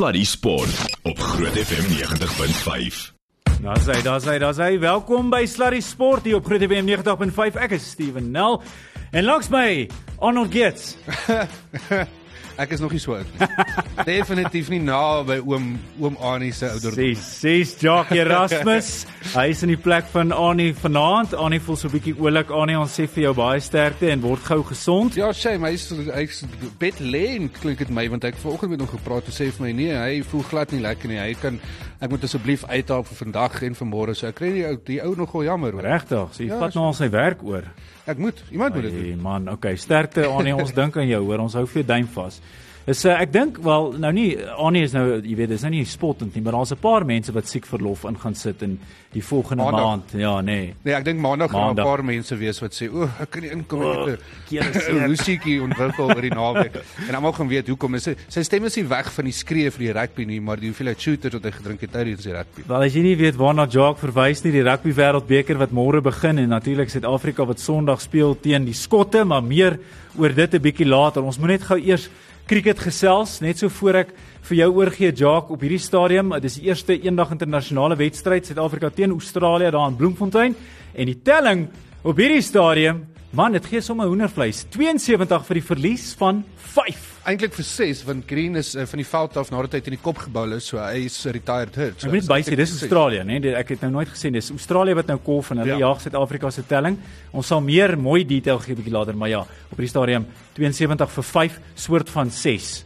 Sluddy Sport op Groot FM 90.5. Daar's hy, daar's hy, daar's hy. Welkom by Sluddy Sport hier op Groot FM 90.5. Ek is Steven Nel. En langs my, Arnold Gets. Ek is nog nie so oud nie. Definitief nie na by oom oom Annie se ouderdom. Ses, ses Jock Erasmus. Hy is in die plek van Annie vanaand. Annie voel so 'n bietjie oulik. Annie, ons sê vir jou baie sterkte en word gou gesond. Ja, sê my hy's hy's bed lê en klink dit my want ek vanoggend met hom gepraat en sê vir my nee, hy voel glad nie lekker nie. Hy kan ek moet asseblief uithaal vir vandag en vir môre. So ek kry die ou die ou nogal jammer. Regtig, so jy Ja, vat so- nou al sy werk oor. Ek moet iemand moet dit doen. Man, okay, sterkte Annie, ons dink aan jou, hoor. Ons hou vir jou duim vas. Dis uh, ek dink wel nou nie Annie is nou jy weet dis nou nie spottend nie, maar daar's 'n paar mense wat siek verlof in gaan sit in die volgende Maandag. maand. Ja, nee. Nee, ek dink maandag gaan 'n paar mense wees wat sê, "O, ek kan nie inkom O, met kere 'n seer." musiekie ontwikkel oor die naweek." En almal gaan weet hoekom. Sy sy stem is nie weg van die skree vir die rugby nie, maar die hoeveelheid shooters wat hy gedrink het tydens die rugby. Wel as jy nie weet waarna Jacques verwys nie, die rugby wêreldbeker wat môre begin en natuurlik Suid-Afrika wat Sondag speel teen die Skotte, maar meer oor dit 'n bietjie later. Ons moet net gou eers cricket gesels, net so voor ek vir jou oorgee Jacques op hierdie stadium. Dit is die eerste eendag internasionale wedstryd Suid-Afrika teen Australië daar in Bloemfontein en die telling op hierdie stadium, man, dit gee sommer hoendervleis. 72 vir die verlies van 5. Eintlik vir 6 want Green is uh, van die veld af nadat hy in die kop gebou is, so hy is 'n retired hurt. So Ek moet net bysê dis Australië, né? Nee, ek het nou nooit gesien dis Australië wat nou kolf en hulle Ja. ja. jaag Suid-Afrika se telling. Ons sal meer mooi detail gee bietjie later, maar ja, op hierdie stadium 72 vir 5, soort van 6.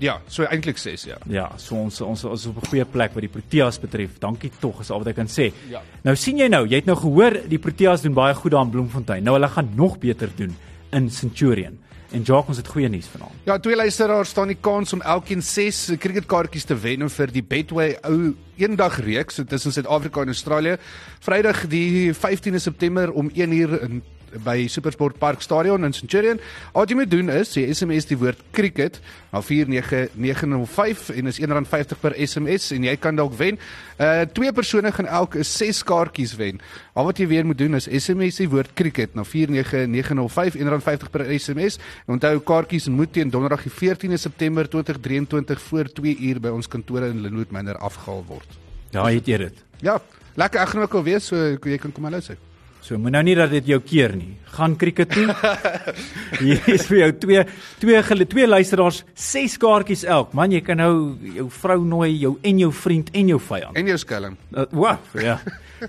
Ja, so eintlik 6 ja. Ja, so ons ons ons op 'n goeie plek wat die Proteas betref. Dankie tog is al wat ek kan sê. Ja. Nou sien jy nou, jy het nou gehoor die Proteas doen baie goed daar in Bloemfontein. Nou hulle gaan nog beter doen in Centurion. En Jacques, ons het goeie nuus vanaand. Ja, twee luisteraars staan die kans om elkeen 6 cricketkaartjies te wen vir die Betway ou eendag reeks tussen Suid-Afrika en Australië. Vrydag die 15de September om 1uur in by Supersport Park Stadion in Centurion. Al wat jy moet doen is jy SMS die woord cricket na 49905 en is R1.50 per SMS en jy kan dalk wen. Uh twee persone gaan elk 6 kaartjies wen. Al wat jy weer moet doen is SMS die woord cricket na 49905 R1.50 per SMS. En onthou kaartjies moet teen Donderdag die 14de September 2023 voor 2 uur by ons kantore in Linwood Manor afgehaal word. Ja, het jy dit? Ja, lekker ek gaan ook al wees so jy kan kom hulle sê. So moet nou nie dat dit jou keer nie. Gaan cricket toe. Hier is vir jou twee twee gele, twee luisteraars, ses kaartjies elk. Man, jy kan nou jou vrou nooi, jou en jou vriend en jou vyand. En jou skelm. Uh, wow, ja.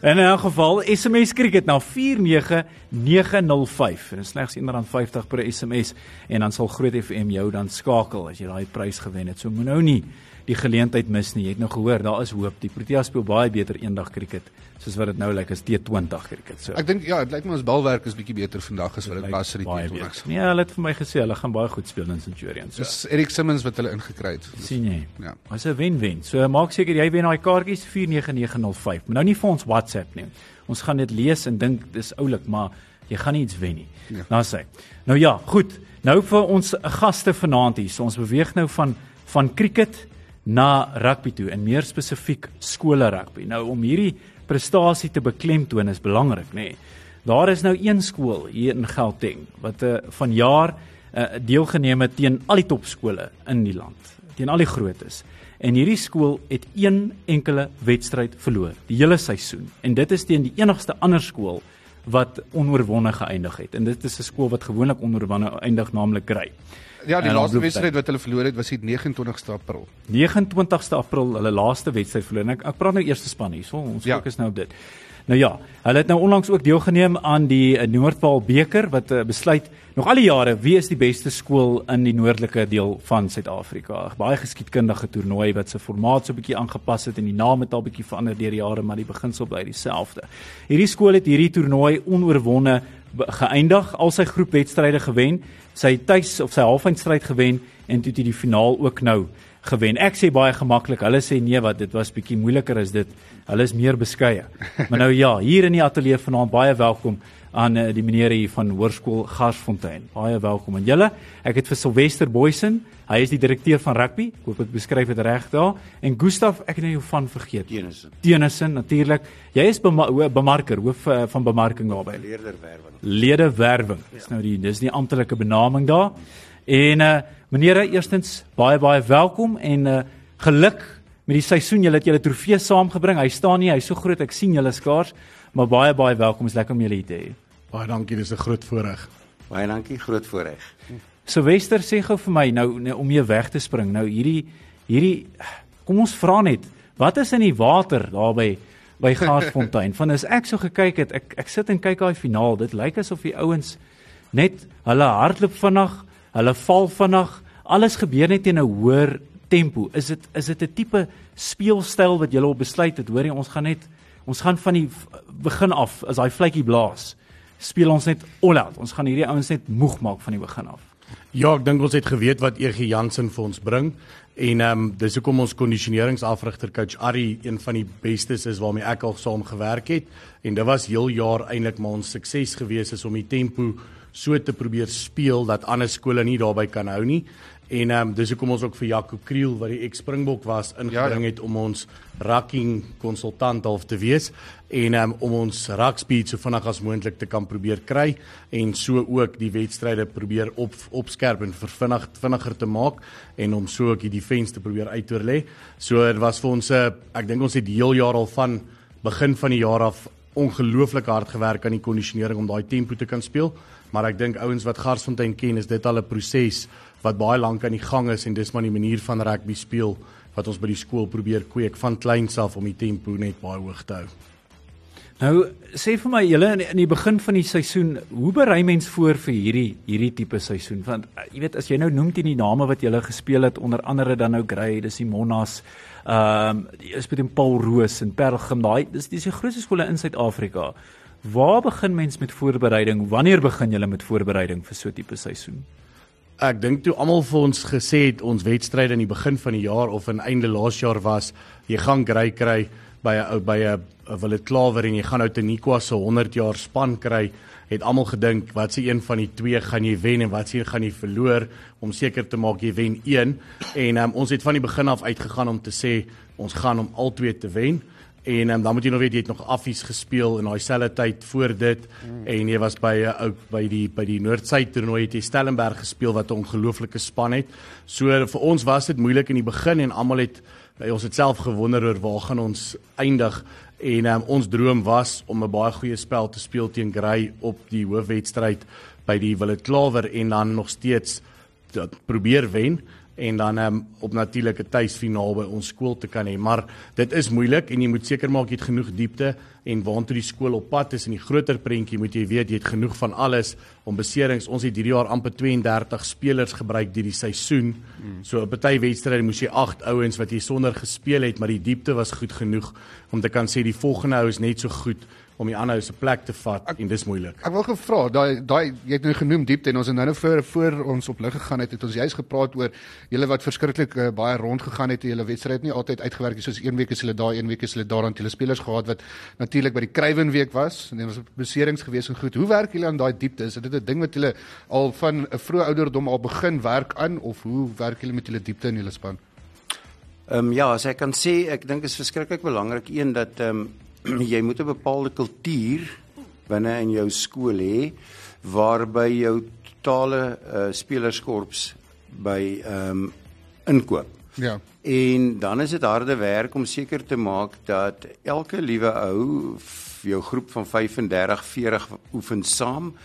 In 'n geval SMS cricket na 49905. Dit is slegs R1.50 per SMS en dan sal Groot FM jou dan skakel as jy daai prys gewen het. So moet nou nie die geleentheid mis nie. Jy het nou gehoor, daar is hoop. Die Proteas speel baie beter eendag cricket soos wat dit nou lyk as T20 cricket. So Ek dink ja, dit lyk my ons balwerk is bietjie beter vandag as wat dit was in die baie T20s. beter. Nee, hulle het vir my gesê hulle gaan baie goed speel in Centurion. So Dis Erik Simmons wat hulle ingekry het. sien jy. Ja. Dis 'n wen-wen. So maak seker jy wen daai kaartjies 49905. Maar nou nie vir ons WhatsApp nie. Ons gaan dit lees en dink dis oulik, maar jy gaan nie iets wen nie. Ja. Nou sê. Nou ja, goed. Nou vir ons gaste vanaand hier. So ons beweeg nou van van cricket na rugby toe en meer spesifiek skole rugby. Nou om hierdie prestasie te beklemtoon is belangrik, nê. Nee. Daar is nou een skool hier in Gauteng wat uh, van jaar uh, deelgeneem het teen al die topskole in die land, teen al die grootes. En hierdie skool het een enkele wedstryd verloor die hele seisoen. En dit is teen die enigste ander skool wat onoorwonde geëindig het. En dit is 'n skool wat gewoonlik onoorwonde eindig, naamlik Grey. Ja, die laaste wedstryd wat hulle verloor het was die 29ste April. 29ste April hulle laaste wedstryd verloor. En Ek ek praat nou eerste span hier. So ons Ja. fokus nou op dit. Nou ja, hulle het nou onlangs ook deelgeneem aan die eh, Noordpaal beker wat uh, besluit nog al die jare wie is die beste skool in die noordelike deel van Suid-Afrika. Baie geskiedkundige toernooi wat se formaat so 'n bietjie aangepas het en die naam het al bietjie verander deur die jare, maar die beginsel bly dieselfde. Hierdie skool het hierdie toernooi onoorwonde geëindig, al sy groepwedstryde gewen, sy tuis of sy halfeindstryd gewen en toe het hy die finaal ook nou gewen. Ek sê baie gemaklik. Hulle sê nee wat dit was bietjie moeiliker as dit. Hulle is meer beskeie. Maar nou ja, hier in die ateljee vanaand baie welkom aan uh, die meneer hier van Hoërskool Garsfontein. Baie welkom aan julle. Ek het vir Sylwester Boysen, hy is die direkteur van rugby. Ek hoop ek beskryf dit reg daar. En Gustaf, ek het nou jou van vergeet. Tenison. Tenison natuurlik. Jy is bema bemarker, hoof uh, van bemarking daarby. Leerder werwing. Ledewerwing. Dis nou die dis die amptelike benaming daar. En uh menere, eerstens baie baie welkom en uh geluk met die seisoen. Julle het julle trofee saamgebring. Hy staan nie, hy's so groot. Ek sien julle skaars, maar baie baie welkom. Is lekker om julle hier te hê. Baie dankie, dis 'n groot voorreg. Baie dankie, groot voorreg. Sylvester sê gou vir my nou, nou om jy weg te spring. Nou hierdie hierdie kom ons vra net, wat is in die water daar by by Garsfontein? Van as ek so gekyk het, ek ek sit en kyk daai finaal. Dit lyk asof die ouens net hulle hardloop vinnig, hulle val vinnig. Alles gebeur net in 'n hoër tempo. Is dit is dit 'n tipe speelstyl wat julle op besluit het? Hoorie, ons gaan net ons gaan van die begin af as daai vletjie blaas. Speel ons net all out. Ons gaan hierdie ouens net moeg maak van die begin af. Ja, ek dink ons het geweet wat EG Jansen vir ons bring en ehm um, dis hoekom ons kondisioneringsafrigter coach Ari een van die bestes is waarmee ek al saam gewerk het en dit was heel jaar eintlik maar ons sukses gewees is om die tempo so te probeer speel dat ander skole nie daarbey kan hou nie En ehm um, dis hoekom ons ook vir Jaco Kriel wat die ex-Springbok was ingebring ja, ja. het om ons racking konsultant half te wees en ehm um, om ons rack speed so vinnig as moontlik te kan probeer kry en so ook die wedstryde probeer op opskerp en vervinnig vinniger te maak en om so ook die defense te probeer uitoorlê. So dit was vir ons 'n ek dink ons het die heel jaar al van begin van die jaar af ongelooflik hard gewerk aan die kondisionering om daai tempo te kan speel, maar ek dink ouens wat Garsfontein ken, is dit al 'n proses wat baie lank aan die gang is en dis maar die manier van rugby speel wat ons by die skool probeer kweek van kleins af om die tempo net baie hoog te hou. Nou sê vir my julle in, in die begin van die seisoen, hoe berei mens voor vir hierdie hierdie tipe seisoen? Want uh, jy weet as jy nou noem die name wat julle gespeel het onder andere dan nou Grey, dis die Monas, ehm um, is met die Paul Roos en Pelgrim, daai dis dis die grootste skole in Suid-Afrika. Waar begin mens met voorbereiding? Wanneer begin julle met voorbereiding vir so 'n tipe seisoen? Ek dink toe almal vir ons gesê het ons wedstryd aan die begin van die jaar of aan einde laas jaar was, jy gaan kry kry by 'n ou by 'n Willet Klawer en jy gaan nou te Nikwa se 100 jaar span kry, het almal gedink wat se een van die twee gaan jy wen en wat se een gaan jy verloor om seker te maak jy wen een en um, ons het van die begin af uitgegaan om te sê ons gaan om al twee te wen. En um, dan moet jy nog weet jy het nog affies gespeel in daai selfde tyd voor dit mm. en jy was by 'n ou by die by die Noordsuid toernooi het jy Stellenberg gespeel wat 'n ongelooflike span het. So vir ons was dit moeilik in die begin en almal het ons het self gewonder oor waar gaan ons eindig en um, ons droom was om 'n baie goeie spel te speel teen Grey op die hoofwedstryd by die Willet Klawer en dan nog steeds probeer wen en dan um, op natuurlike tuisfinaal by ons skool te kan hê. Maar dit is moeilik en jy moet seker maak jy het genoeg diepte en waantoe die skool op pad is in die groter prentjie moet jy weet jy het genoeg van alles om beserings. Ons het hierdie jaar amper 32 spelers gebruik deur die seisoen. Mm. So op 'n party wedstryde moes jy 8 ouens wat jy sonder gespeel het, maar die diepte was goed genoeg om te kan sê die volgende ou is net so goed om die ander se plek te vat ek, en dis moeilik. Ek wil gevra, daai daai jy het nou genoem diepte en ons het nou nou voor voor ons op lig gegaan het, het ons juist gepraat oor julle wat verskriklik uh, baie rond gegaan het, julle wedstryd nie altyd uitgewerk het soos een week is hulle daai, een week is hulle daar aan hulle spelers gehad wat natuurlik by die Kruiven week was en dit was beserings gewees en goed. Hoe werk julle aan daai diepte? Is dit 'n ding wat julle al van 'n vroeë ouderdom al begin werk aan of hoe werk julle met julle diepte in julle span? Ehm um, ja, as ek kan sê, ek dink is verskriklik belangrik een dat ehm um, jy moet 'n bepaalde kultuur binne in jou skool hê waarby jou totale uh, spelerskorps by ehm um, inkoop. Ja. En dan is dit harde werk om seker te maak dat elke liewe ou jou groep van 35, 40 oefen saam.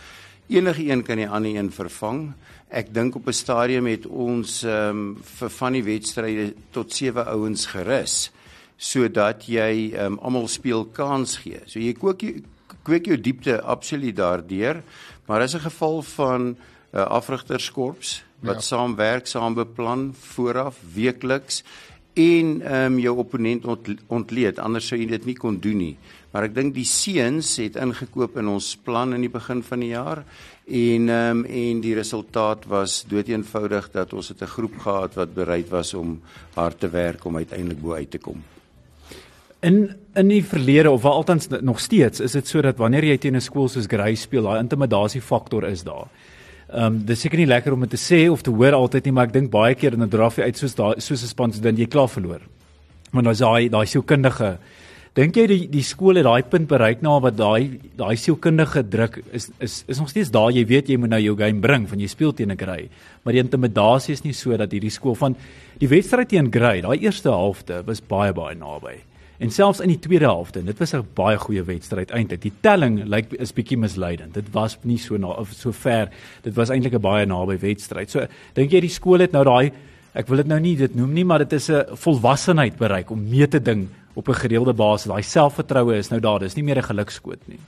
Enige een kan die ander een vervang. Ek dink op 'n stadium het ons ehm um, vir van die wedstryde tot 7 ouens gerus sodat jy um, almal speel kans gee. So jy kook jy kweek jou diepte absoluut daardeur, maar as 'n geval van 'n uh, afrigterskorps wat ja. saamwerk, saam beplan vooraf weekliks en ehm um, jou opponent ont, ontleed, anders sou jy dit nie kon doen nie. Maar ek dink die seuns het ingekoop in ons plan in die begin van die jaar en ehm um, en die resultaat was doeteenvoudig dat ons het 'n groep gehad wat bereid was om hard te werk om uiteindelik bo uit te kom. In in die verlede of althans nog steeds is dit sodat wanneer jy teen 'n skool soos Grey speel, daai intimidasie faktor is daar. Ehm um, dis seker nie lekker om dit te sê of te hoor altyd nie, maar ek dink baie keer in 'n drafie uit soos daai soos 'n span dan jy klaar verloor. Want daar's daai daai sielkundige Dink jy die die skool het daai punt bereik na wat daai daai sielkundige druk is is is nog steeds daar jy weet jy moet nou jou game bring van jy speel teen 'n Grey maar die intimidasie is nie so dat hierdie skool van die wedstryd teen Grey daai eerste helfte was baie baie naby en selfs in die tweede helfte dit was 'n baie goeie wedstryd eintlik die telling lyk like, is bietjie misleidend dit was nie so na of so ver dit was eintlik 'n baie naby wedstryd so dink jy die skool het nou daai ek wil dit nou nie dit noem nie maar dit is 'n volwassenheid bereik om mee te ding op 'n gereelde basis. Daai selfvertroue is nou daar. Dis nie meer 'n gelukskoot nie.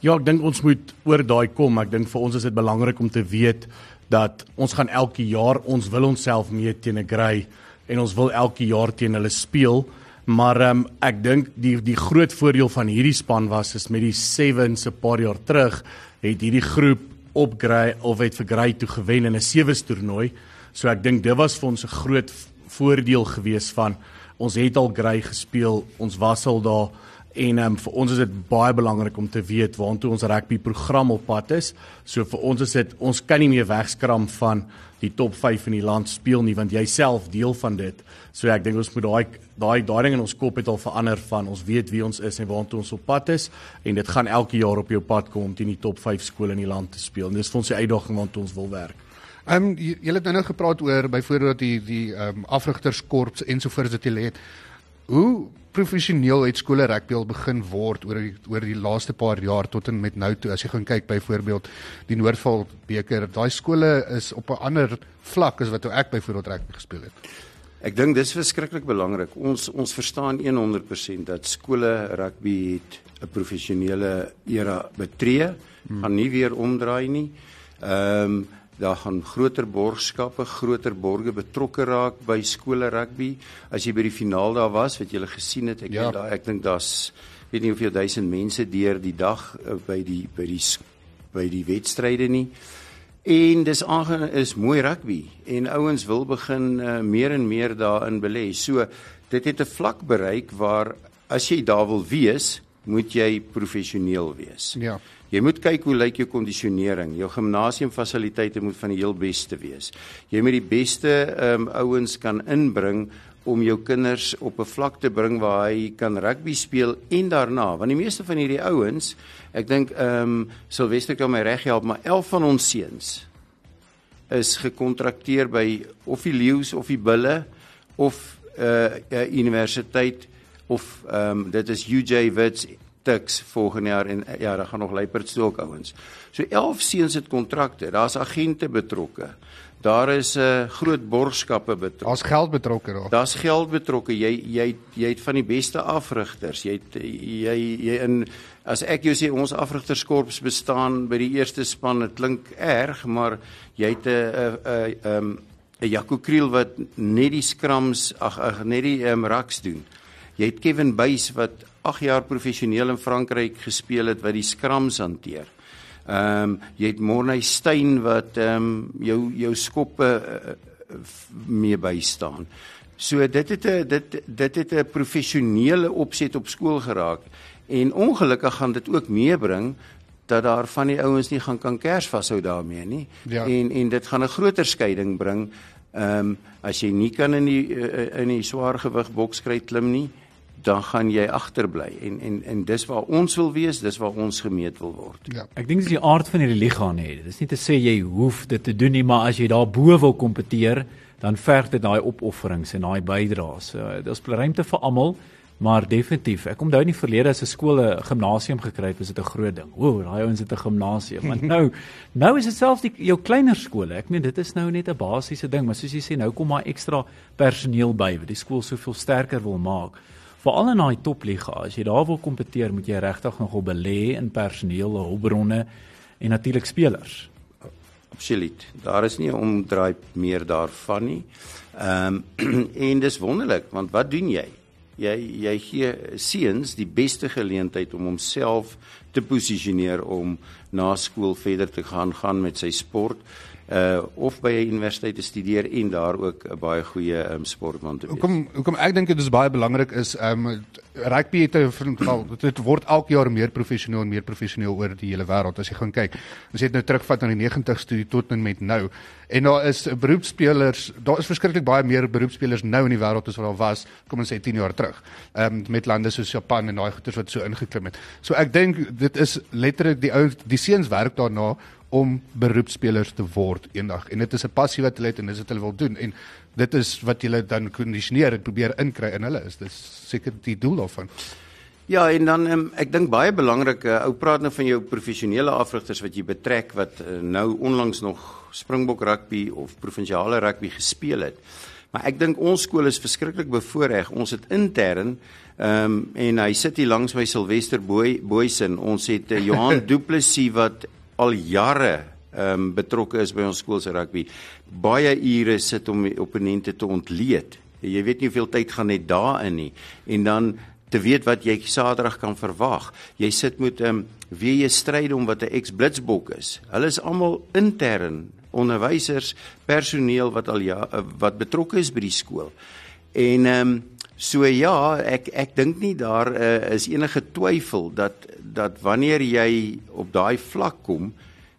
Ja, ek dink ons moet oor daai kom. Ek dink vir ons is dit belangrik om te weet dat ons gaan elke jaar ons wil onsself meet teen 'n grey en ons wil elke jaar teen hulle speel. Maar um, ek dink die die groot voordeel van hierdie span was is met die Sevens se paar jaar terug het hierdie groep op grey of het vir grey toe gewen in 'n sewes toernooi. So ek dink dit was vir ons 'n groot voordeel gewees van ons het al grey gespeel, ons was al daar en um, vir ons is dit baie belangrik om te weet waartoe ons rugby program op pad is. So vir ons is dit ons kan nie meer wegskram van die top 5 in die land speel nie want jouself deel van dit. So ek dink ons moet daai daai daai ding in ons kop het al verander van ons weet wie ons is en waartoe ons op pad is en dit gaan elke jaar op jou pad kom om teen die top 5 skole in die land te speel. En dis vir ons die uitdaging waartoe ons wil werk. Ehm um, julle het nou nou gepraat oor byvoorbeeld die die ehm um, afrigterskorps ensovoorts wat julle het. Hoe professioneel het skole rugby al begin word oor die oor die laaste paar jaar tot en met nou toe as jy gaan kyk byvoorbeeld die Noordval beker daai skole is op 'n ander vlak as wat ek byvoorbeeld rugby gespeel het. Ek dink dis verskriklik belangrik. Ons ons verstaan 100% dat skole rugby het 'n professionele era betree, hmm. gaan nie weer omdraai nie. Ehm um, daar gaan groter borgskappe, groter borge betrokke raak by skole rugby. As jy by die finaal daar was, wat jy gesien het, ek ja. daar ek dink daar's weet nie hoeveel duisend mense deur die dag uh, by die by die by die wedstryde nie. En dis aange is mooi rugby en ouens wil begin uh, meer en meer daarin belê. So dit het 'n vlak bereik waar as jy daar wil wees, moet jy professioneel wees. Ja. Jy moet kyk hoe lyk jou kondisionering. Jou gimnasiumfasiliteite moet van die heel beste wees. Jy moet die beste ehm um, ouens kan inbring om jou kinders op 'n vlak te bring waar hy kan rugby speel en daarna, want die meeste van hierdie ouens, ek dink ehm um, Silvester kan my reg help, maar 11 van ons seuns is gekontrakteer by of die Leeu's of die Bulle of 'n uh, uh, universiteit of ehm um, dit is UJ Wits Tuks volgende jaar en ja, daar gaan nog Luiperds toe ook ouens. So 11 seuns het kontrakte. Daar's agente betrokke. Daar is 'n uh, groot borgskappe betrokke. Daar's geld betrokke daar. Daar's geld betrokke. Jy jy jy het van die beste afrigters. Jy het, jy jy in as ek jou sê ons afrigterskorps bestaan by die eerste span, dit klink erg, maar jy het 'n 'n 'n 'n Jaco Kriel wat net die skrams ag ag net die um, raks doen. Jy het Kevin Buys wat 8 jaar professioneel in Frankryk gespeel het wat die skrams hanteer. Ehm um, jy het Morney Steyn wat ehm um, jou jou skoppe uh, mee bystaan. So dit het 'n dit dit het 'n professionele opset op skool geraak en ongelukkig gaan dit ook meebring dat daar van die ouens nie gaan kan kers vashou daarmee nie. Ja. En en dit gaan 'n groter skeiding bring. Ehm um, as jy nie kan in die in die swaar gewig bokskry klim nie, dan gaan jy agterbly en en en dis waar ons wil wees, dis waar ons gemeet wil word. Ja. Ek dink dis die aard van hierdie liga nie. Dit is nie te sê jy hoef dit te doen nie, maar as jy daar bo wil kompeteer, dan verg dit daai opofferings en daai bydraes. So, Daar's ruimte vir almal, maar definitief. Ek onthou in die verlede as 'n skool 'n gimnasium gekry het, was dit 'n groot ding. O, daai ouens het 'n gimnasium. Maar nou, nou is dit selfs die jou kleiner skole. Ek meen dit is nou net 'n basiese ding, maar soos jy sê, nou kom maar ekstra personeel by wat die skool soveel sterker wil maak veral in daai topliga as jy daar wil kompeteer moet jy regtig nogal belê in personeel, hulpbronne en natuurlik spelers. Absoluut. Daar is nie 'n omdraai meer daarvan nie. Ehm um, en dis wonderlik want wat doen jy? Jy jy gee seuns die beste geleentheid om homself te posisioneer om na skool verder te gaan gaan met sy sport uh of by 'n universiteit te studeer en daar ook 'n baie goeie um, sportman te wees. Hoekom hoekom ek dink dit is baie belangrik is ehm um, rugby het 'n geval dit word elke jaar meer professioneel en meer professioneel oor die hele wêreld as jy gaan kyk. Ons het nou terugvat aan die 90s toe tot en met nou. En daar is beroepspelers, daar is verskriklik baie meer beroepspelers nou in die wêreld as wat daar was, kom ons sê 10 jaar terug. Ehm um, met lande soos Japan en daai goeters wat so ingeklim het. So ek dink dit is letterlik die ou die seuns werk daarna om beroepspelers te word eendag en dit is 'n passie wat hulle het en dis wat hulle wil doen en dit is wat hulle dan kondisioneer en probeer inkry in hulle is dis seker die doel daarvan. Ja, en dan um, ek dink baie belangrik, uh, ou praat nou van jou professionele afrigters wat jy betrek wat uh, nou onlangs nog Springbok rugby of provinsiale rugby gespeel het. Maar ek dink ons skool is verskriklik bevoordeel. Ons het intern ehm um, en hy sit hier langs my Silwester Boy Boysen. Ons het uh, Johan Du Plessis wat al jare ehm um, betrokke is by ons skool se rugby. Baie ure sit om opponente te ontleed. Jy weet nie hoeveel tyd gaan net daarin nie. En dan te weet wat jy Saterdag kan verwag. Jy sit met ehm um, wie jy stry om wat 'n ex-blitsbok is. Hulle is almal intern onderwysers, personeel wat al ja wat betrokke is by die skool. En ehm um, so ja, ek ek dink nie daar uh, is enige twyfel dat dat wanneer jy op daai vlak kom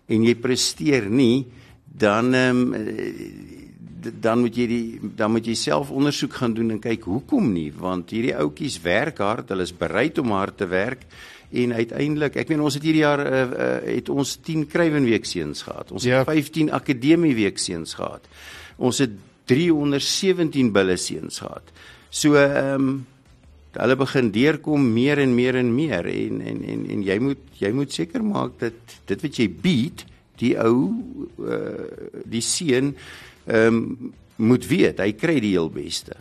en jy presteer nie, dan ehm um, dan moet jy die dan moet jy self ondersoek gaan doen en kyk hoekom nie, want hierdie ouetjies werk hard, hulle is bereid om hard te werk en uiteindelik, ek meen ons het hierdie jaar uh, uh, het ons 10 Kruiwenweek seuns gehad. Ons ja. het 15 Akademie week seuns gehad. Ons het 317 bulle seuns gehad. So ehm um, hulle begin deurkom meer en meer en meer en en en en jy moet jy moet seker maak dat dit wat jy bied die ou uh, die seun ehm um, moet weet hy kry die heel beste.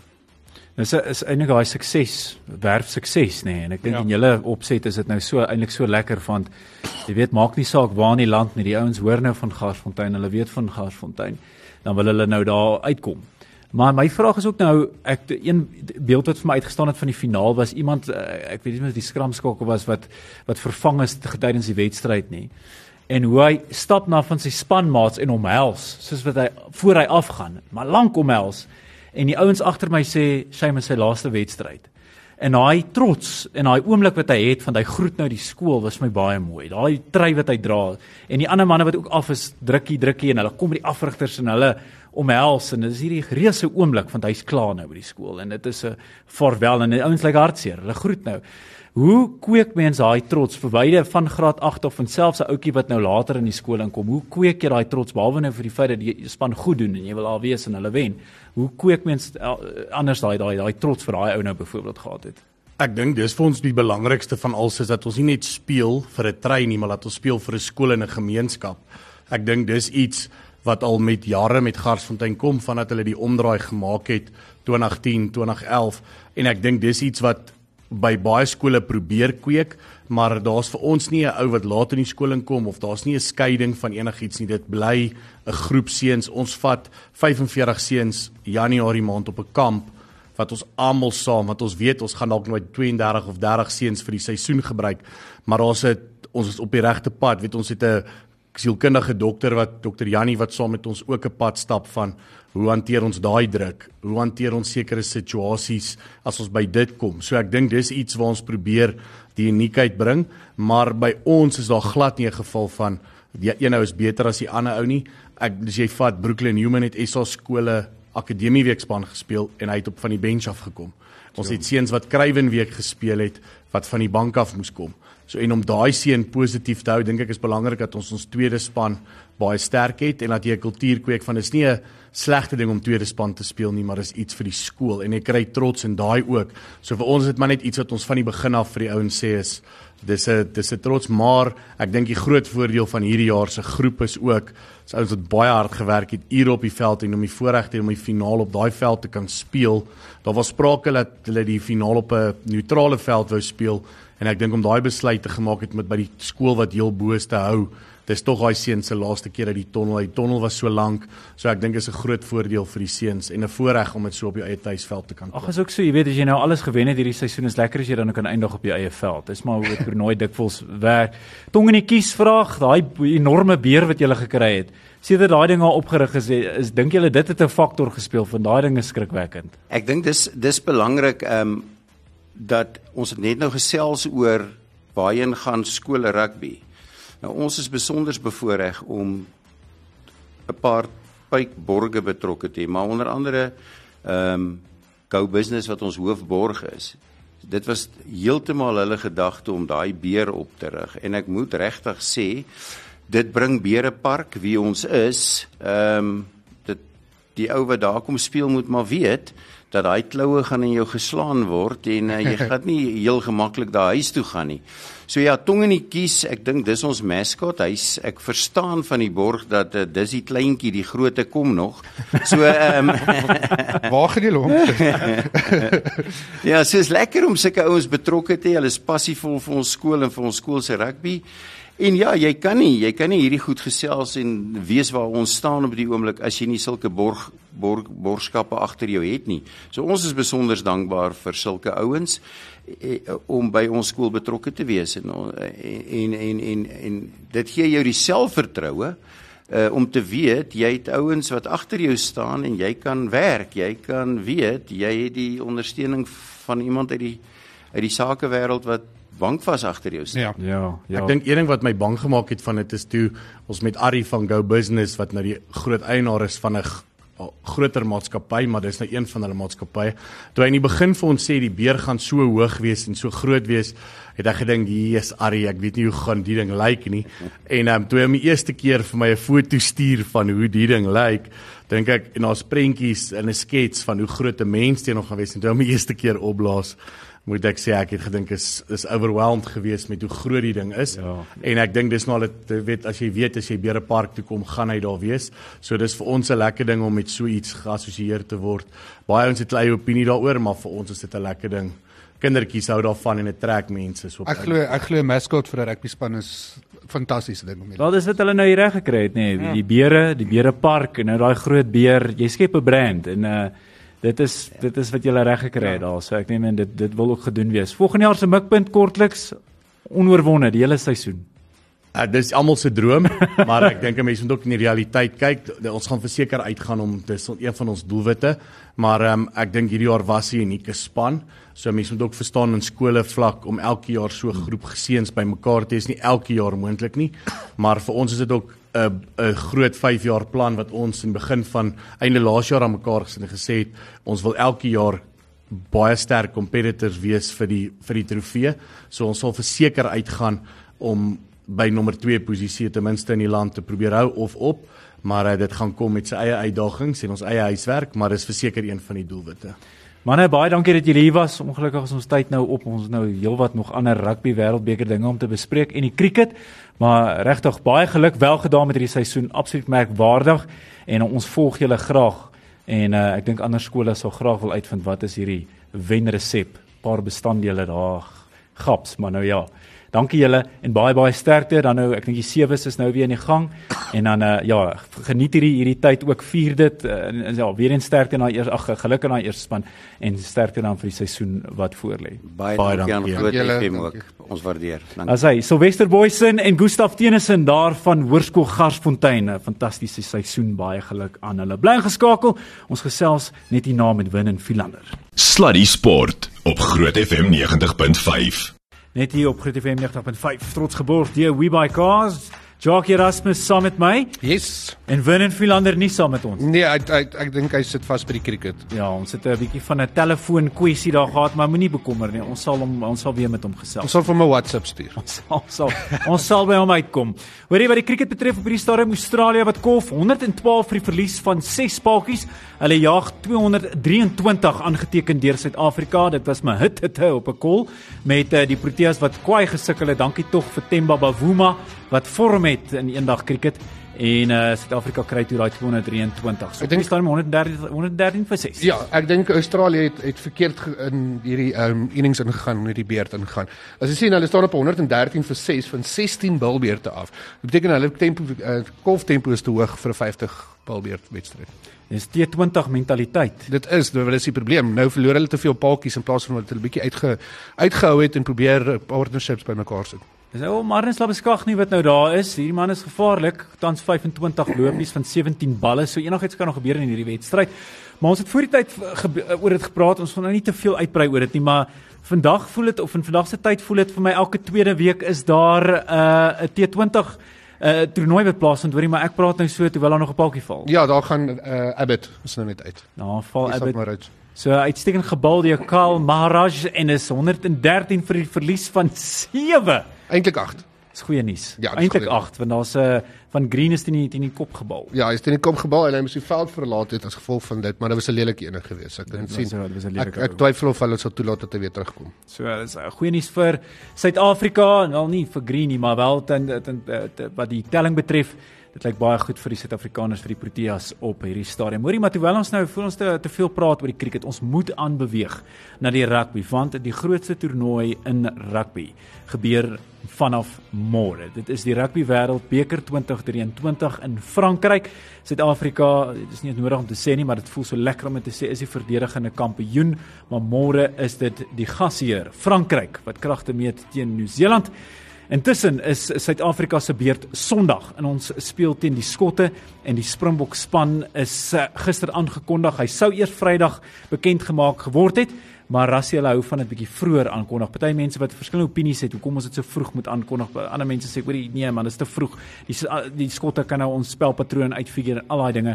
Dis is eintlik daai sukses, werf sukses nê nee, en ek dink ja. in julle opset is dit nou so eintlik so lekker want jy weet maak nie saak waar in die land nie die ouens hoor nou van Garsfontein, hulle weet van Garsfontein. Dan wil hulle nou daar uitkom. Maar my vraag is ook nou ek een beeld wat vir my uitgestaan het van die finaal was iemand eh, ek weet nie of die skramskakel was wat wat vervang is tydens die wedstryd nie. En hoe hy stap na van sy spanmaats en omhels soos wat hy voor hy afgaan, maar lank omhels. En die ouens agter my sê sy is sy laaste wedstryd. En daai trots en daai oomblik wat hy het van hy groet nou die skool was my baie mooi. Daai trui wat hy dra en die ander manne wat ook af is drukkie drukkie en hulle kom by die afrigters en hulle omhels en dit is hierdie reuse oomblik want hy's klaar nou by die skool en dit is 'n vaarwel en die ouens lyk like hartseer. Hulle groet nou. Hoe kweek mens daai trots verwyde van graad 8 of van selfs 'n ouetjie wat nou later in die skool inkom? Hoe kweek jy daai trots behalwe nou vir die feit dat die span goed doen en jy wil al wees en hulle wen? Hoe kweek mens anders daai daai daai trots vir daai ou nou byvoorbeeld gehad het? Ek dink dis vir ons die belangrikste van alles is dat ons nie net speel vir 'n trein nie, maar dat ons speel vir 'n skool en 'n gemeenskap. Ek dink dis iets wat al met jare met Garsfontein kom vandat hulle die omdraai gemaak het 2010, 2011 en ek dink dis iets wat by baie skole probeer kweek, maar daar's vir ons nie 'n ou wat laat in die skool inkom of daar's nie 'n skeiding van enigiets nie. Dit bly 'n groep seuns. Ons vat 45 seuns Januarie maand op 'n kamp wat ons almal saam, want ons weet ons gaan dalk net 32 of 30 seuns vir die seisoen gebruik, maar ons het ons is op die regte pad. Weet ons het 'n sielkundige dokter wat dokter Jannie wat saam met ons ook 'n pad stap van hoe hanteer ons daai druk? Hoe hanteer ons sekere situasies as ons by dit kom? So ek dink dis iets waar ons probeer die uniekheid bring, maar by ons is daar glad nie 'n geval van die een ou is beter as die ander ou nie. Ek dis jy vat Brooklyn Human het SA skole akademie weekspan gespeel en hy het op van die bench af gekom. Ons het seuns wat Kruiven week gespeel het wat van die bank af moes kom. So en om daai seën positief te hou, dink ek is belangrik dat ons ons tweede span baie sterk het en dat jy 'n kultuur kweek van dis nie 'n slegte ding om tweede span te speel nie, maar dis iets vir die skool en jy kry trots in daai ook. So vir ons is dit maar net iets wat ons van die begin af vir die ouens sê is dis 'n dis 'n trots, maar ek dink die groot voordeel van hierdie jaar se groep is ook is ouens wat baie hard gewerk het hier op die veld en om die voorreg te hê om die finaal op daai veld te kan speel. Daar was sprake dat hulle die finaal op 'n neutrale veld wou speel En ek dink om daai besluit te gemaak het met by die skool wat heel bo is te hou, dis tog daai seun se laaste keer uit die tonnel. Die tonnel was so lank, so ek dink is 'n groot voordeel vir die seuns en 'n voorreg om dit so op jou eie tuisveld te kan. Ag, is ook so, jy weet as jy nou alles gewen het hierdie seisoen is lekker as jy dan kan eindig op jou eie veld. Dis maar hoe dit toernooi dikwels werk. Tong in die kies vraag, daai enorme beer wat jy gekry het. Sien dat daai ding al opgerig is, is dink julle dit het 'n faktor gespeel van daai ding is skrikwekkend. Ek dink dis dis belangrik ehm um, dat ons het net nou gesels oor waarheen gaan skole rugby. Nou ons is besonder bevoordeel om 'n paar pypborge betrokke te hê, maar onder andere ehm um, Go Business wat ons hoofborg is. Dit was heeltemal hulle gedagte om daai beer op te rig en ek moet regtig sê dit bring Berepark wie ons is. Ehm um, dit die ou wat daar kom speel moet maar weet dat daai kloue gaan in jou geslaan word en uh, jy gaan nie heel gemaklik daar huis toe gaan nie. So ja, tong in die kies, ek dink dis ons mascot. Hy's ek verstaan van die borg dat uh, dis die kleintjie, die grootte kom nog. So ehm um, Waar gaan jy hom? ja, so is lekker om sulke ouens betrokke te hê. Hulle is passievol vir ons skool en vir ons skool se rugby. En ja, jy kan nie, jy kan nie hierdie goed gesels en weet waar ons staan op die oomblik as jy nie sulke borg borg borgskappe agter jou het nie. So ons is besonder dankbaar vir sulke ouens eh, om by ons skool betrokke te wees en en en en, en dit gee jou die selfvertroue uh om te weet jy het ouens wat agter jou staan en jy kan werk, jy kan weet jy het die ondersteuning van iemand uit die uit die sakewêreld wat bankvas agter jou staan. Ja. Ja, ja. Ek dink een ding wat my bang gemaak het van dit is toe ons met Ari van Go Business wat nou die groot eienaar is van 'n groter maatskappy, maar dis nou een van hulle maatskappye. Toe hy in die begin vir ons sê die beer gaan so hoog wees en so groot wees, het ek gedink, "Jesus Ari, ek weet nie hoe gaan die ding lyk nie." En ehm um, toe hy my eerste keer vir my 'n foto stuur van hoe die ding lyk, dink ek en daar's prentjies en 'n skets van hoe groot 'n mens teen hom gaan wees en toe hy my eerste keer opblaas moet ek sê ek het gedink is is overwhelmed geweest met hoe groot die ding is. Ja. En ek dink dis nou al dit weet as jy weet as jy Beere Park toe kom, gaan hy daar wees. So dis vir ons 'n lekker ding om met so iets geassosieer te word. Baie ons het 'n eie opinie daaroor, maar vir ons is dit 'n lekker ding. Kindertjies hou daarvan en dit trek mense so. Ek glo ek glo 'n mascot vir 'n rugby span is fantastiese ding om. Wel dis wat hulle nou hier reg gekry het nê, nee. ja. die beere, die Beere Park en nou daai groot beer, jy skep 'n brand en uh Dit is ja. dit is wat jy reg gekry het ja. daar. So ek neem en dit dit wil ook gedoen wees. Volgende jaar se mikpunt kortliks onoorwonde die hele seisoen. Uh, dis almal se droom, maar ek dink 'n mens moet ook in die realiteit kyk. Ons gaan verseker uitgaan om dis een van ons doelwitte, maar um, ek dink hierdie jaar was 'n unieke span. So mense moet ook verstaan in skole vlak om elke jaar so 'n groep geseuns bymekaar te hê is nie elke jaar moontlik nie, maar vir ons is dit ook 'n 'n groot 5 jaar plan wat ons in begin van einde laas jaar aan mekaar gesin en gesê het ons wil elke jaar baie sterk competitors wees vir die vir die trofee. So ons sal verseker uitgaan om by nommer 2 posisie ten minste in die land te probeer hou of op, maar uh, dit gaan kom met sy eie uitdagings en ons eie huiswerk, maar dis verseker een van die doelwitte. Manne baie dankie dat julle hier was. Ongelukkig is ons tyd nou op. Ons nou heelwat nog ander rugby wêreldbeker dinge om te bespreek en die cricket. Maar regtig baie geluk, wel gedaan met hierdie seisoen, absoluut merkwaardig en ons volg julle graag. En uh, ek dink ander skole sal graag wil uitvind wat is hierdie wenresep. Paar bestanddele daar gaps, maar nou ja. Dankie julle en baie baie sterkte. Dan nou ek dink die sewes is nou weer in die gang en dan uh, ja, geniet hierdie hierdie tyd ook vier dit uh, en ja, weer eens sterkte na eers ag geluk aan daai eerste span en sterkte dan vir die seisoen wat voorlê. Baie, baie dankie aan groot FM ook. Ons waardeer. Dankie. As hy Sylvester Boysen en Gustaf Tenison daar van Hoërskool Garsfontein, 'n fantastiese seisoen, baie geluk aan hulle. Bly geskakel. Ons gesels net hierna met Win en Philander. Sluddy Sport op Groot FM 90.5 net hier op Groot FM 90.5 trots geborg deur WeBuyCars Jackie Erasmus saam met my. Yes. En Vernon Philander nie saam met ons. Nee, ek ek, ek dink hy sit vas by die cricket. Ja, ons het 'n bietjie van 'n telefoon kwessie daar gehad, maar moenie bekommer nie. Ons sal hom ons sal weer met hom gesels. Ons sal vir hom 'n WhatsApp stuur. Ons sal sal ons sal by hom uitkom. Hoorie wat die cricket betref op hierdie stadium Australië wat kolf 112 vir die verlies van 6 paadjies. Hulle jag 223 aangeteken deur Suid-Afrika. Dit was my hit hit op 'n kol met uh, die Proteas wat kwaai gesukkel het. Dankie tog vir Themba Bavuma wat vorm het in eendag cricket en uh Suid-Afrika kry toe daai 223. So Ek dink- dan 113 113 vir 6. Ja, ek dink Australië het het verkeerd in hierdie um, innings ingegaan, in hierdie beurt ingegaan. As jy sien, hulle staan op 113 vir 6 van 16 bilbeurte af. Dit beteken hulle tempo uh, golftempo is te hoog vir 'n 50 bilbeurt wedstryd. Dis T20 mentaliteit. Dit is, dit is die probleem. Nou verloor hulle te veel paadjies in plaas van wat hulle bietjie uitge uitgehou het en probeer eh, partnerships bymekaar sit. Dis ou Marnus Labeskag nie wat nou daar is. Hierdie man is gevaarlik. Tans 25 lopies van 17 balle. So enigiets kan nog gebeur in hierdie wedstryd. Maar ons het voor die tyd gebe- oor dit gepraat. Ons gaan nou nie te veel uitbrei oor dit nie, maar vandag voel dit of in vandag se tyd voel dit vir my elke tweede week is daar 'n uh, 'n T20 'n uh, toernooi wat plaasvind, hoorie, maar ek praat nou so terwyl daar nog 'n paaltjie val. Ja, daar gaan uh, Abbott is nou net uit. Nou, val Abbott. maar uit. So uitstekend gebal deur Kyle Maharaj en is 113 vir die verlies van 7. Eintlik 8. Dis goeie nuus. Ja, Eintlik goeie. 8 want daar's 'n uh, van Green is teen die teen die kop gebal. Ja, hy het in die kop gebal en hy moes die veld verlaat het as gevolg van dit, maar dit was 'n lelike ene geweest. Ek kan sien. dit was 'n Ek lelike ek ou. twyfel of hulle sal toelaat dat hy weer terugkom. So dis 'n goeie nuus vir Suid-Afrika, wel nie vir Green nie, maar wel ten, ten, ten, ten wat die telling betref. Dit lyk baie goed vir die Suid-Afrikaners vir die Proteas op hierdie stadium. Hoorie, maar terwyl ons nou voel ons te, te veel praat oor die cricket, ons moet aanbeweeg na die rugby want die grootste toernooi in rugby gebeur vanaf môre. Dit is die Rugby Wêreldbeker 2023 in Frankryk. Suid-Afrika, dit is nie nodig om te sê nie, maar dit voel so lekker om dit te sê is die verdedigende kampioen, maar môre is dit die gasheer Frankryk wat kragte meet teen Nieu-Seeland. Intussen is Suid-Afrika se beurt Sondag en ons speel teen die Skotte en die Springbok span is eh, gister aangekondig. Hy sou eers Vrydag bekend gemaak geword het, maar Rassie hulle hou van dit bietjie vroeër aankondig. Party mense wat verskillende opinies het hoekom ons dit so vroeg moet aankondig. Ander mense sê hoorie nee man, dit is te vroeg. Die s- die Skotte kan nou ons spelpatroon uitfigure en al daai dinge.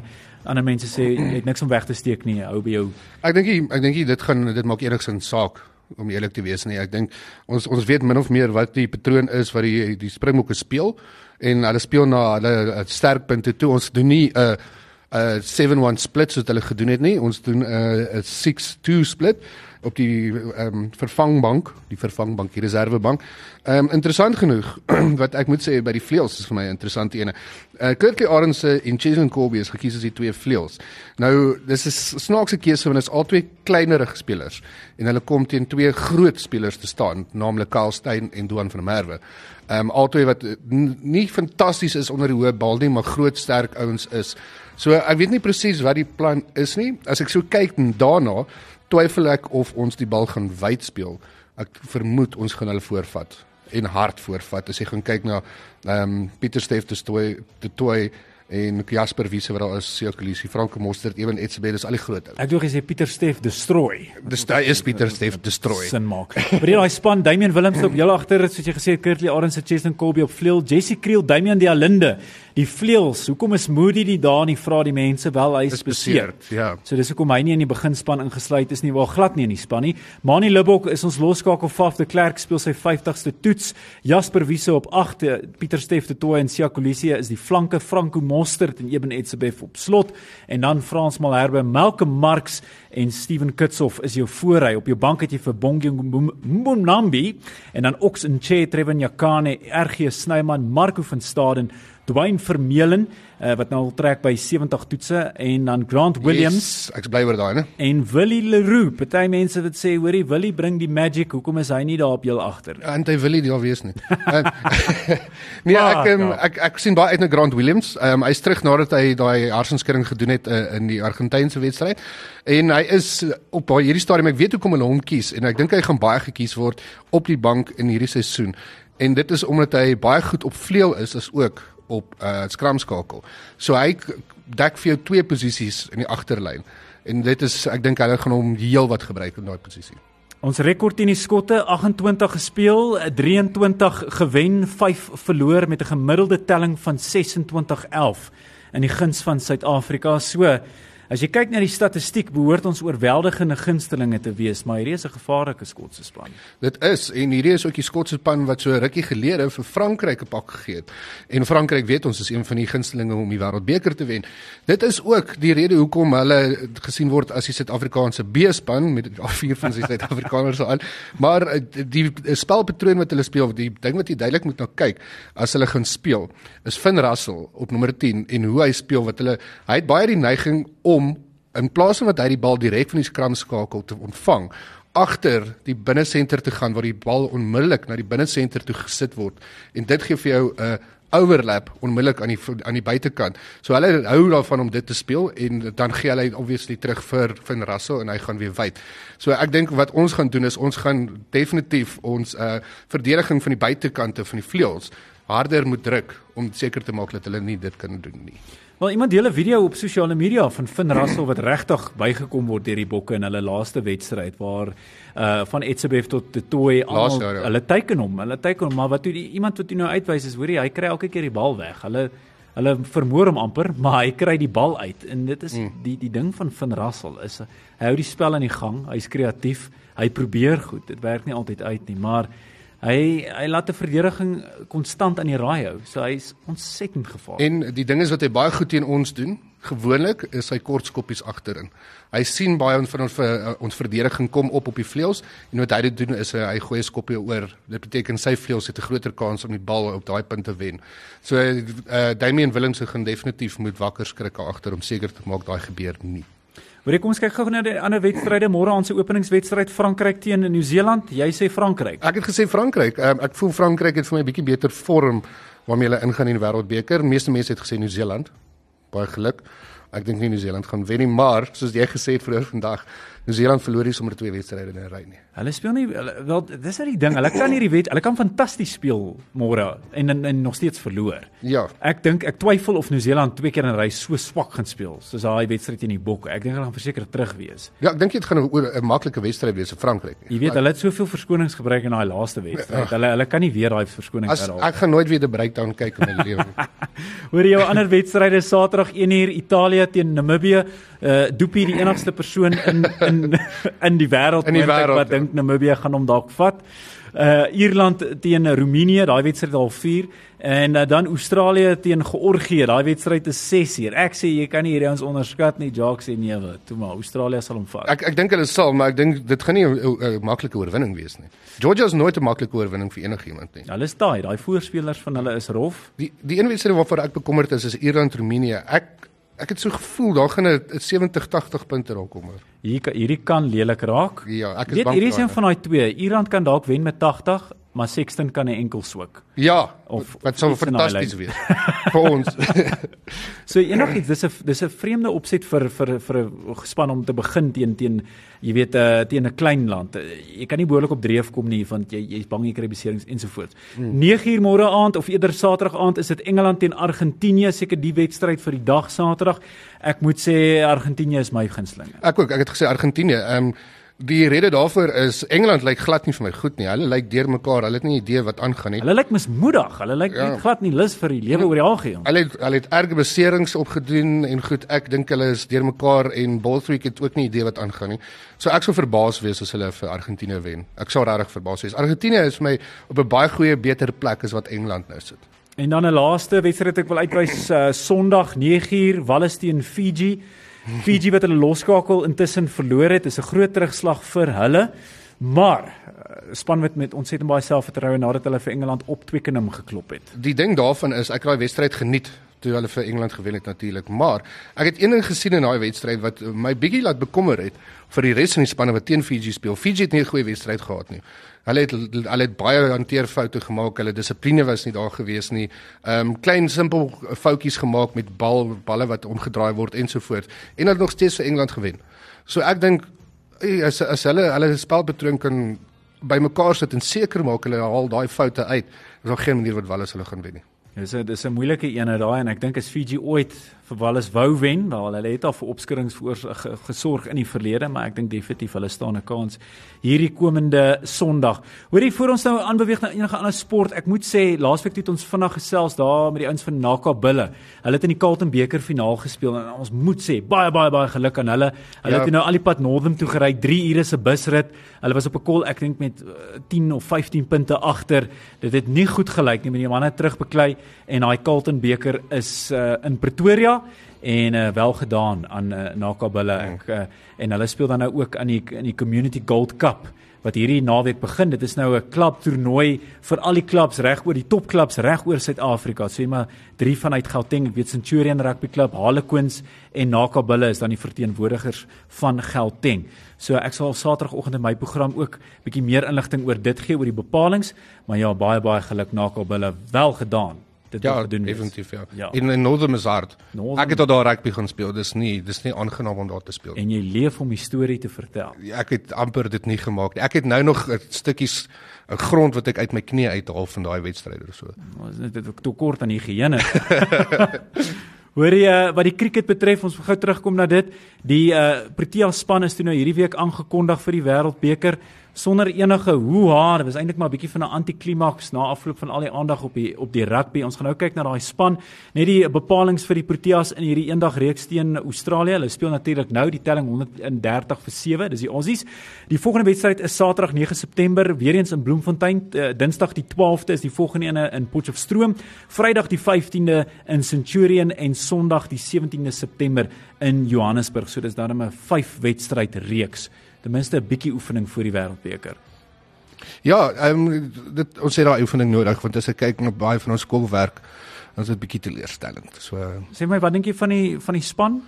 Ander mense sê jy het niks om weg te steek nie. Hou by jou. Ek dink ek dink dit gaan dit maak enigsins saak om eerlik te wees nie. Ek dink ons ons weet min of meer wat die patroon is wat die die Springbokke speel en hulle speel na hulle uh, sterkpunte toe. Ons doen nie 'n uh, 'n uh, 7-1 split soos hulle gedoen het nie. Ons doen 'n uh, 'n 6-2 split op die ehm um, vervangbank, die vervangbank, die reservebank. Ehm um, interessant genoeg wat ek moet sê by die vleuels is vir my 'n interessante ene. Uh Kirkley Arendse en Cheslin Colby is gekies as die twee vleuels. Nou dis 'n snaakse keuse want dit is al twee kleinerige spelers en hulle kom teen twee groot spelers te staan, naamlik Kyle Steyn en Duan van Merwe. Ehm um, albei wat eh, nie fantasties is onder die hoë bal nie, maar groot sterk ouens is. So ek weet nie presies wat die plan is nie. As ek so kyk daarna twyfel ek of ons die bal gaan wyd speel. Ek vermoed ons gaan hulle voorvat en hard voorvat. As jy gaan kyk na ehm um, Pieter Steef te Toy te Toy en Jasper Wiese wat daar is, Sekolisi, Franco Mostert, Ewen Etzebeth, dis al die groot ou. Ek dink jy sê Pieter Steef destroy. Dis daai is Pieter Steef destroy. sin maak. Maar hier daai span Damian Willems op heel agter soos jy gesê het Kurtley Arends en Cheslin Colby op vleuel, Jesse Kriel, Damian die Alinde. Die vleuels. Hoekom is Moody die daar nie vra die mense wel hy is beseer. beseerd, ja. So dis hoekom hy nie in die beginspan ingesluit is nie, waar glad nie in die span nie. Mani Libbok is ons losskakel Faf de Klerk speel sy 50ste toets. Jasper Wiese op 8, Pieter Steef de Tooi en Sia Kolisi is die flanke, Franco Mostert en Eben Etzebeth op slot en dan Frans Malherbe, Malcolm Marx en Steven Kitshoff is jou voorry. Op jou bank het jy vir Bongi Mbonambi en dan Ox en Che Trevor Nyakane, RG Snyman, Marco van Staden, Dwayne Vermeulen uh, wat nou al trek by 70 toetse en dan Grant Williams Yes, ek's bly oor daai, né? en Willie Leroux. Party mense wat sê, hoorie, Willie bring die magic. Hoekom is hy nie daar op jou agter? En hy wil nie daar wees nie. En- nee, ek, um, ek ek sien baie uit na Grant Williams. Ehm um, hy's terug nadat hy daai harsenskering gedoen het uh, in die Argentynse wedstryd. En hy is op baie hierdie stadium ek weet hoekom hulle hom kies en ek dink hy gaan baie gekies word op die bank in hierdie seisoen. En dit is omdat hy baie goed op vleuel is as ook op uh skramskakel. So hy dek vir jou twee posisies in die agterlyn. En dit is ek dink hulle gaan hom heel wat gebruik in daai posisie. Ons rekord teen die skotte 28 gespeel, 23 gewen, 5 verloor met 'n gemiddelde telling van 26-11 in die guns van Suid-Afrika. So As jy kyk na die statistiek, behoort ons oorweldigende gunstelinge te wees, maar hierdie is 'n gevaarlike Skotse span. Dit is en hierdie is ook die Skotse span wat so rukkie gelede vir Frankryk 'n pak gegee het. En Frankryk weet ons is een van die gunstelinge om die wêreldbeker te wen. Dit is ook die rede hoekom hulle gesien word as die Suid-Afrikaanse B-span met vier van sy Suid-Afrikaners aan. Maar eh, die spelpatroon wat hulle speel, die ding wat jy duidelik moet na kyk as hulle gaan speel, is Finn Russell op nommer 10 en hoe hy speel wat hulle hy het baie die neiging om in plaas van wat hy die bal direk van die skram skakel te ontvang agter die binnesenter te gaan waar die bal onmiddellik na die binnesenter toe gesit word en dit gee vir jou 'n uh, overlap onmiddellik aan die aan die buitekant. So hulle hou daarvan om dit te speel en dan gee hulle obviously terug vir Van Rassel en hy gaan weer wyd. So ek dink wat ons gaan doen is ons gaan definitief ons uh verdediging van die buitekante van die vleuels harder moet druk om seker te maak dat hulle nie dit kan doen nie. Wel iemand deel 'n video op sosiale media van Finn Russell wat regtig bygekom word deur die bokke in hulle laaste wedstryd waar uh van Etzebeth tot de Toy almal ja. hulle teiken hom. Hulle teiken hom, maar wat toe die iemand wat toe nou uitwys is, hoorie, hy kry elke keer die bal weg. Hulle hulle vermoor hom amper, maar hy kry die bal uit en dit is mm. die die ding van Finn Russell is hy hou die spel aan die gang. Hy's kreatief. Hy probeer goed. Dit werk nie altyd uit nie, maar Hy hy laat 'n verdediging konstant aan die raai hou. So hy's ontsettend gevaarlik. En die ding is wat hy baie goed teen ons doen, gewoonlik is hy kort skoppies agterin. Hy sien baie van ons vir ons verdediging kom op op die vleuels en wat hy doen is hy gooi 'n skoppie oor. Dit beteken sy vleuels het 'n groter kans om die bal op daai punt te wen. So uh, Damian Willemse gaan definitief moet wakker skrik agter om seker te maak daai gebeur nie. Ek kom ons kyk gou na die ander wedstryde môre aan se openingswedstryd Frankryk teen Nieu-Seeland. Jy sê Frankryk. Ek het gesê Frankryk. Um, ek voel Frankryk het vir my 'n bietjie beter vorm waarmee hulle ingaan in die Wêreldbeker. Meeste mense het gesê Nieu-Seeland. Baie geluk. Ek dink nie Nieu-Seeland gaan wen nie, maar soos jy gesê het vroeër vandag, Nieu-Seeland verloor nie sommer twee wedstryde in 'n ry nie. Hulle speel nie hulle, wel dis net die ding. Hulle kan hierdie wet, hulle kan fantasties speel môre en, en en nog steeds verloor. Ja. Ek dink ek twyfel of Nieu-Seeland twee keer in 'n ry so swak gaan speel soos daai wedstryd teen die Bokke. Ek dink hulle gaan verseker terug wees. Ja, ek dink dit gaan 'n maklike wedstryd wees vir Frankryk. Jy weet, hulle het soveel verskonings gebruik in daai laaste wedstryd. Hulle hulle kan nie weer daai verskonings herhaal. Ek gaan nooit weer die breakdown kyk in my lewe nie. Hoor jy jou ander wedstryde Saterdag 1uur Italië teen Namibië. Uh Doopie die enigste persoon in in in die wêreld wat ja. dink Namibië gaan hom dalk vat. Uh Ierland teen Roemenië, daai wedstryd al 4 en uh, dan Australië teen Georgië, daai wedstryd is 6 uur. Ek sê jy kan nie hierdie ons onderskat nie. Jacques sê nee, toe maar Australië sal hom vat. Ek ek dink hulle sal, maar ek dink dit gaan nie 'n maklike oorwinning wees nie. Georgia is nooit 'n maklike oorwinning vir enigiemand nie. Hulle is daai, daai voorspelers van hulle is rof. Die die een wedstryd waarvoor ek bekommerd is is Ierland Roemenië. Ek ek het so gevoel daar gaan 'n 70 80 punte raak kom. Hier hierdie kan lelik raak. Ja, ek is Weet, bang. Hierdie is een van daai twee. Ierland kan dalk wen met 80, maar Sexton kan 'n enkel swik. Ja, Of wat sou fantasties wees vir ons. So enigiets dis 'n dis 'n vreemde opset vir vir vir 'n span om te begin teen teen jy weet uh, teen 'n klein land. Jy kan nie behoorlik op dreef kom nie want jy jy's bang jy kry beserings ensovoorts. Hmm. 9uur môre aand of eerder Saterdag aand is dit Engeland teen Argentinië, seker die wedstryd vir die dag Saterdag. Ek moet sê Argentinië is my gunsteling. Ek ook, ek het gesê Argentinië. Ehm um, die rede daarvoor is Engeland lyk glad nie vir my goed nie. Hulle lyk deurmekaar. Hulle het nie 'n idee wat aangaan nie. Hulle lyk mismoedig. Hulle lyk Ja. ja. glad nie lus vir die lewe oor die algeheel. Hulle het hulle het erge beserings opgedoen en goed, ek dink hulle is deurmekaar en Bolthwick het ook nie idee wat aangaan nie. So ek sou verbaas wees as hulle vir Argentinië wen. Ek sou regtig verbaas wees. Argentinië is vir my op 'n baie goeie beter plek as wat Engeland nou sit. En dan 'n laaste wedstryd ek wil uitwys uh, Sondag 9uur Wallis teen Fiji. Fiji wat hulle losskakel intussen verloor het, is 'n groot terugslag vir hulle. Maar uh, span wat met ontsettend baie selfvertroue nadat hulle vir Engeland op Twickenham geklop het. Die ding daarvan is ek het daai wedstryd geniet toe hulle vir Engeland gewen het natuurlik, maar ek het een ding gesien in daai wedstryd wat my bietjie laat bekommer het vir die res van die spanne wat teen Fiji speel. Fiji het nie 'n goeie wedstryd gehad nie. Hulle het hulle het baie hanteerfoute gemaak. Hulle dissipline was nie daar gewees nie. Ehm um, klein simpel foutjies gemaak met bal balle wat omgedraai word ensovoorts en hulle het nog steeds vir Engeland gewen. So ek dink eh, as as hulle hulle spelpatroon kan bymekaar sit en seker maak hulle haal daai foute uit, is daar geen manier wat Wallis hulle gaan wen nie. Dis 'n dis 'n moeilike een uit daai en ek dink as Fiji ooit vir Wallis wou wen, wel hulle het al vir opskurings voor gesorg in die verlede, maar ek dink definitief hulle staan 'n kans hierdie komende Sondag. Hoorie voor ons nou aanbeweeg na enige ander sport. Ek moet sê laasweek het ons vinnig gesels daar met die ouens van Naka Bulle. Hulle het in die Carlton beker finaal gespeel en ons moet sê baie baie baie geluk aan hulle. Hulle ja. het nou al die pad Northern toe gery, 3 ure se busrit. Hulle was op 'n kol ek dink met uh, 10 of 15 punte agter. Dit het nie goed gelyk nie met die manne terugbeklei en daai Carlton beker is uh, in Pretoria en uh, wel gedaan aan uh, Nakabulle ek uh, en hulle speel dan nou ook aan die in die Community Gold Cup wat hierdie naweek begin. Dit is nou 'n klub toernooi vir al die klubs reg oor die topklubs reg oor Suid-Afrika. Sê maar drie vanuit Gauteng, ek weet Centurion Rugby Club, Harlequins en Nakabulle is dan die verteenwoordigers van Gauteng. So ek sal Saterdagoggend in my program ook bietjie meer inligting oor dit gee oor die bepalinge, maar ja, baie baie geluk Nakabulle wel gedaan dit ja, gedoen definitief ja. ja. In in Northern is hard. Northern, ek het al daar rugby gaan speel. Dis nie dis nie aangenaam om daar te speel. En jy leef om die storie te vertel. Ja, ek het amper dit nie gemaak nie. Ek het nou nog stukkies 'n grond wat ek uit my knie uithaal van daai wedstryde of so. Ons het dit te kort aan higiëne. Hoorie uh, wat die cricket betref, ons gou terugkom na dit. Die uh Protea span is toe nou hierdie week aangekondig vir die Wêreldbeker sonder enige hoe haar. Dit was eintlik maar 'n bietjie van 'n antiklimaks na afloop van al die aandag op die op die rugby. Ons gaan nou kyk na daai span, net die bepalinge vir die Proteas in hierdie eendag reeks teen Australië. Hulle speel natuurlik nou die telling 130 vir 7. Dis die Aussies. Die volgende wedstryd is Saterdag 9 September weer eens in Bloemfontein. Uh, Dinsdag die 12de is die volgende ene in Potchefstroom. Vrydag die 15de in Centurion en Sondag die 17de September in Johannesburg. So dis dan 'n 5 wedstryd reeks ten minste 'n bietjie oefening vir die wêreldbeker. Ja, ehm um, dit ons het daai oefening nodig want as ek kyk na baie van ons skoolwerk, dan is dit bietjie teleurstellend. So sê my, wat dink jy van die van die span?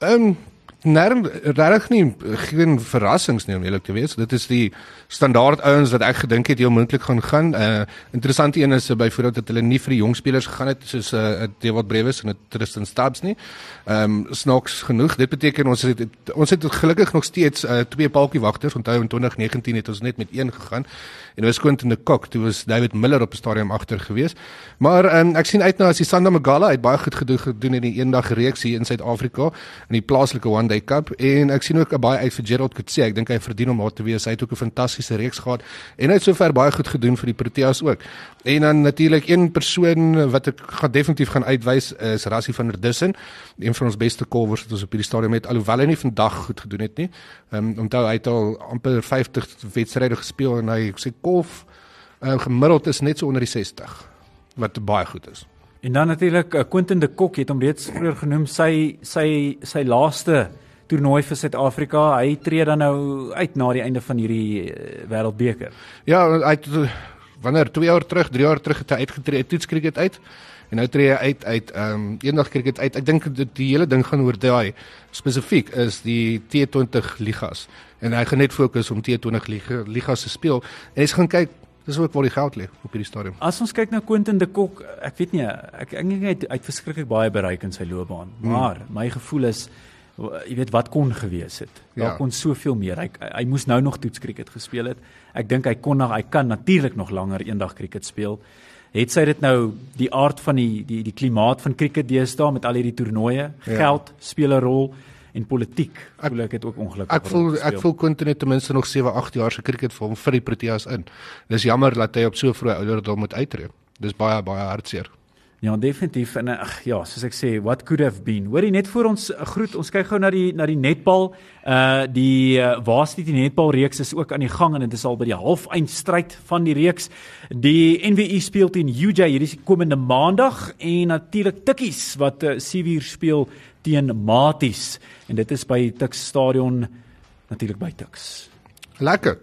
Ehm um, nerm regtig nie geen verrassings nie om eerlik te wees. Dit is die standaard ouens wat ek gedink het heel moontlik gaan gaan. 'n uh, Interessante een is uh, byvoorbeeld dat hulle nie vir die jong spelers gegaan het soos 'n uh, Dewald Brewes en 'n Tristan Stubbs nie. Ehm um, snaaks genoeg. Dit beteken ons het ons het gelukkig nog steeds uh, twee paltjie wagters. Onthou in 2019 het ons net met een gegaan en dit was Quentin de Kok. Toe was David Miller op die stadion agter gewees. Maar um, ek sien uit na as die Sanda Magala het baie goed gedoen gedoen in die eendag reeks hier in Suid-Afrika in die plaaslike One Day Cup en ek sien ook baie uit vir Gerald Coetzee. Ek dink hy verdien om daar te wees. Hy het ook 'n fantastiese reeks gehad en hy het sover baie goed gedoen vir die Proteas ook. En dan natuurlik een persoon wat ek gaan definitief gaan uitwys is Rassie van der Dussen, een van ons beste kolwers wat ons op hierdie stadium het alhoewel hy nie vandag goed gedoen het nie. Ehm um, onthou hy het al amper 50 wedstryde gespeel en hy sê kolf uh, gemiddeld is net so onder die 60 wat baie goed is. En dan natuurlik uh, Quentin de Kok het hom reeds vroeër genoem sy sy sy laaste toernooi vir Suid-Afrika. Hy tree dan nou uit na die einde van hierdie uh, wêreldbeker. Ja, hy het wanneer 2 jaar terug, 3 jaar terug het hy uitgetree uit toetskriket uit. En nou tree hy uit uit ehm um, eendag kriket uit. Ek dink dit die hele ding gaan oor daai spesifiek is die T20 ligas. En hy gaan net fokus om T20 ligas te speel. En hy gaan kyk Dis ook waar die geld lê op hierdie stadium. As ons kyk na Quentin de Kok, ek weet nie, ek ek dink hy het, het verskriklik baie bereik in sy loopbaan. Hmm. Maar my gevoel is jy weet wat kon gewees het. Daar ja. kon soveel meer. Hy hy moes nou nog toets cricket gespeel het. Ek dink hy kon nog hy kan natuurlik nog langer eendag cricket speel. Het sy dit nou die aard van die die die klimaat van cricket deesdae met al hierdie toernooie, ja. geld speel 'n rol en politiek. Ek voel ek het ook ongelukkig. Ek voel ek voel Quentin het ten minste nog 7, 8 jaar se cricket vir hom vir die Proteas in. Dis jammer dat hy op so vroeg ouderdom moet uittreë. Dis baie baie hartseer. Ja, definitief en ag ja, soos ek sê, what could have been. Hoorie net voor ons eh, groet, ons kyk gou na die na die netbal. Uh die uh, waar sit die netbal reeks is ook aan die gang en dit is al by die halfeindstryd van die reeks. Die NWI speel teen UJ hierdie komende maandag en natuurlik Tikkies wat uh, Sevier speel teen Maties en dit is by Tuks Stadion natuurlik by Tuks. Lekker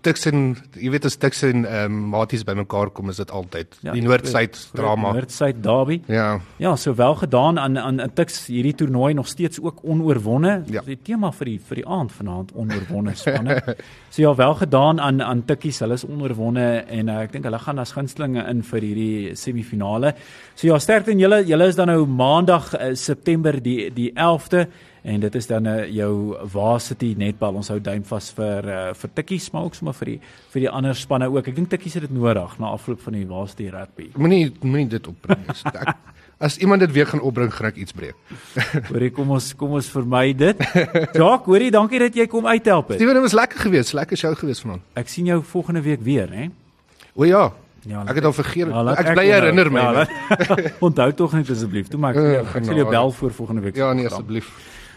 tussen jy weet as tussen ehm um, maties bymekaar kom is dit altyd. Ja, die noord-suid drama. Noord-suid derby. Ja. Ja so wel gedaan aan aan in tuks hierdie toernooi nog steeds ook onoorwonne. Ja. die tema vir die vir die aand vanaand onoorwonne spanne. So ja wel gedaan aan aan tikkies. Hulle is onoorwonne en uh, ek dink hulle gaan as gunstelinge in vir hierdie semifinale. So ja sterkte en julle. Julle is dan nou maandag uh, September die die 11de en dit is dan uh, jou Varsity netbal. Ons hou duim vas vir uh, vir tikkies, maar ook sommer vir die vir die ander spanne ook. Ek dink tikkies het dit nodig na afloop van die Varsity rugby. Moenie moenie dit opbring nie. Ek- As iemand dit weer gaan opbring, gaan ek iets breek. Hoorie, kom ons kom ons vermy dit. Jacques, hoorie, dankie dat jy kom uithelp het. Steven, dit was lekker geweest, lekker show geweest vanaand. Ek sien jou volgende week weer, hè? O ja. Ja, Ek het al vergeet. Ja, laat ek bly herinner my. Ja, onthou tog net asseblief. Toe maak ek, Eh, ek sal jou genade. bel voor volgende week. ja nee asseblief.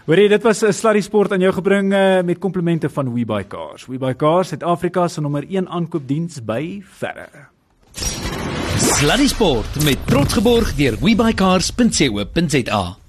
Hoorie, dit was 'n Sluddy Sport aan jou gebring uh, met komplimente van WeBuyCars. WeBuyCars, Suid-Afrika se nommer 1 aankoopdiens by verre. Sluddy Sport met trots geborg deur webycars.co.za.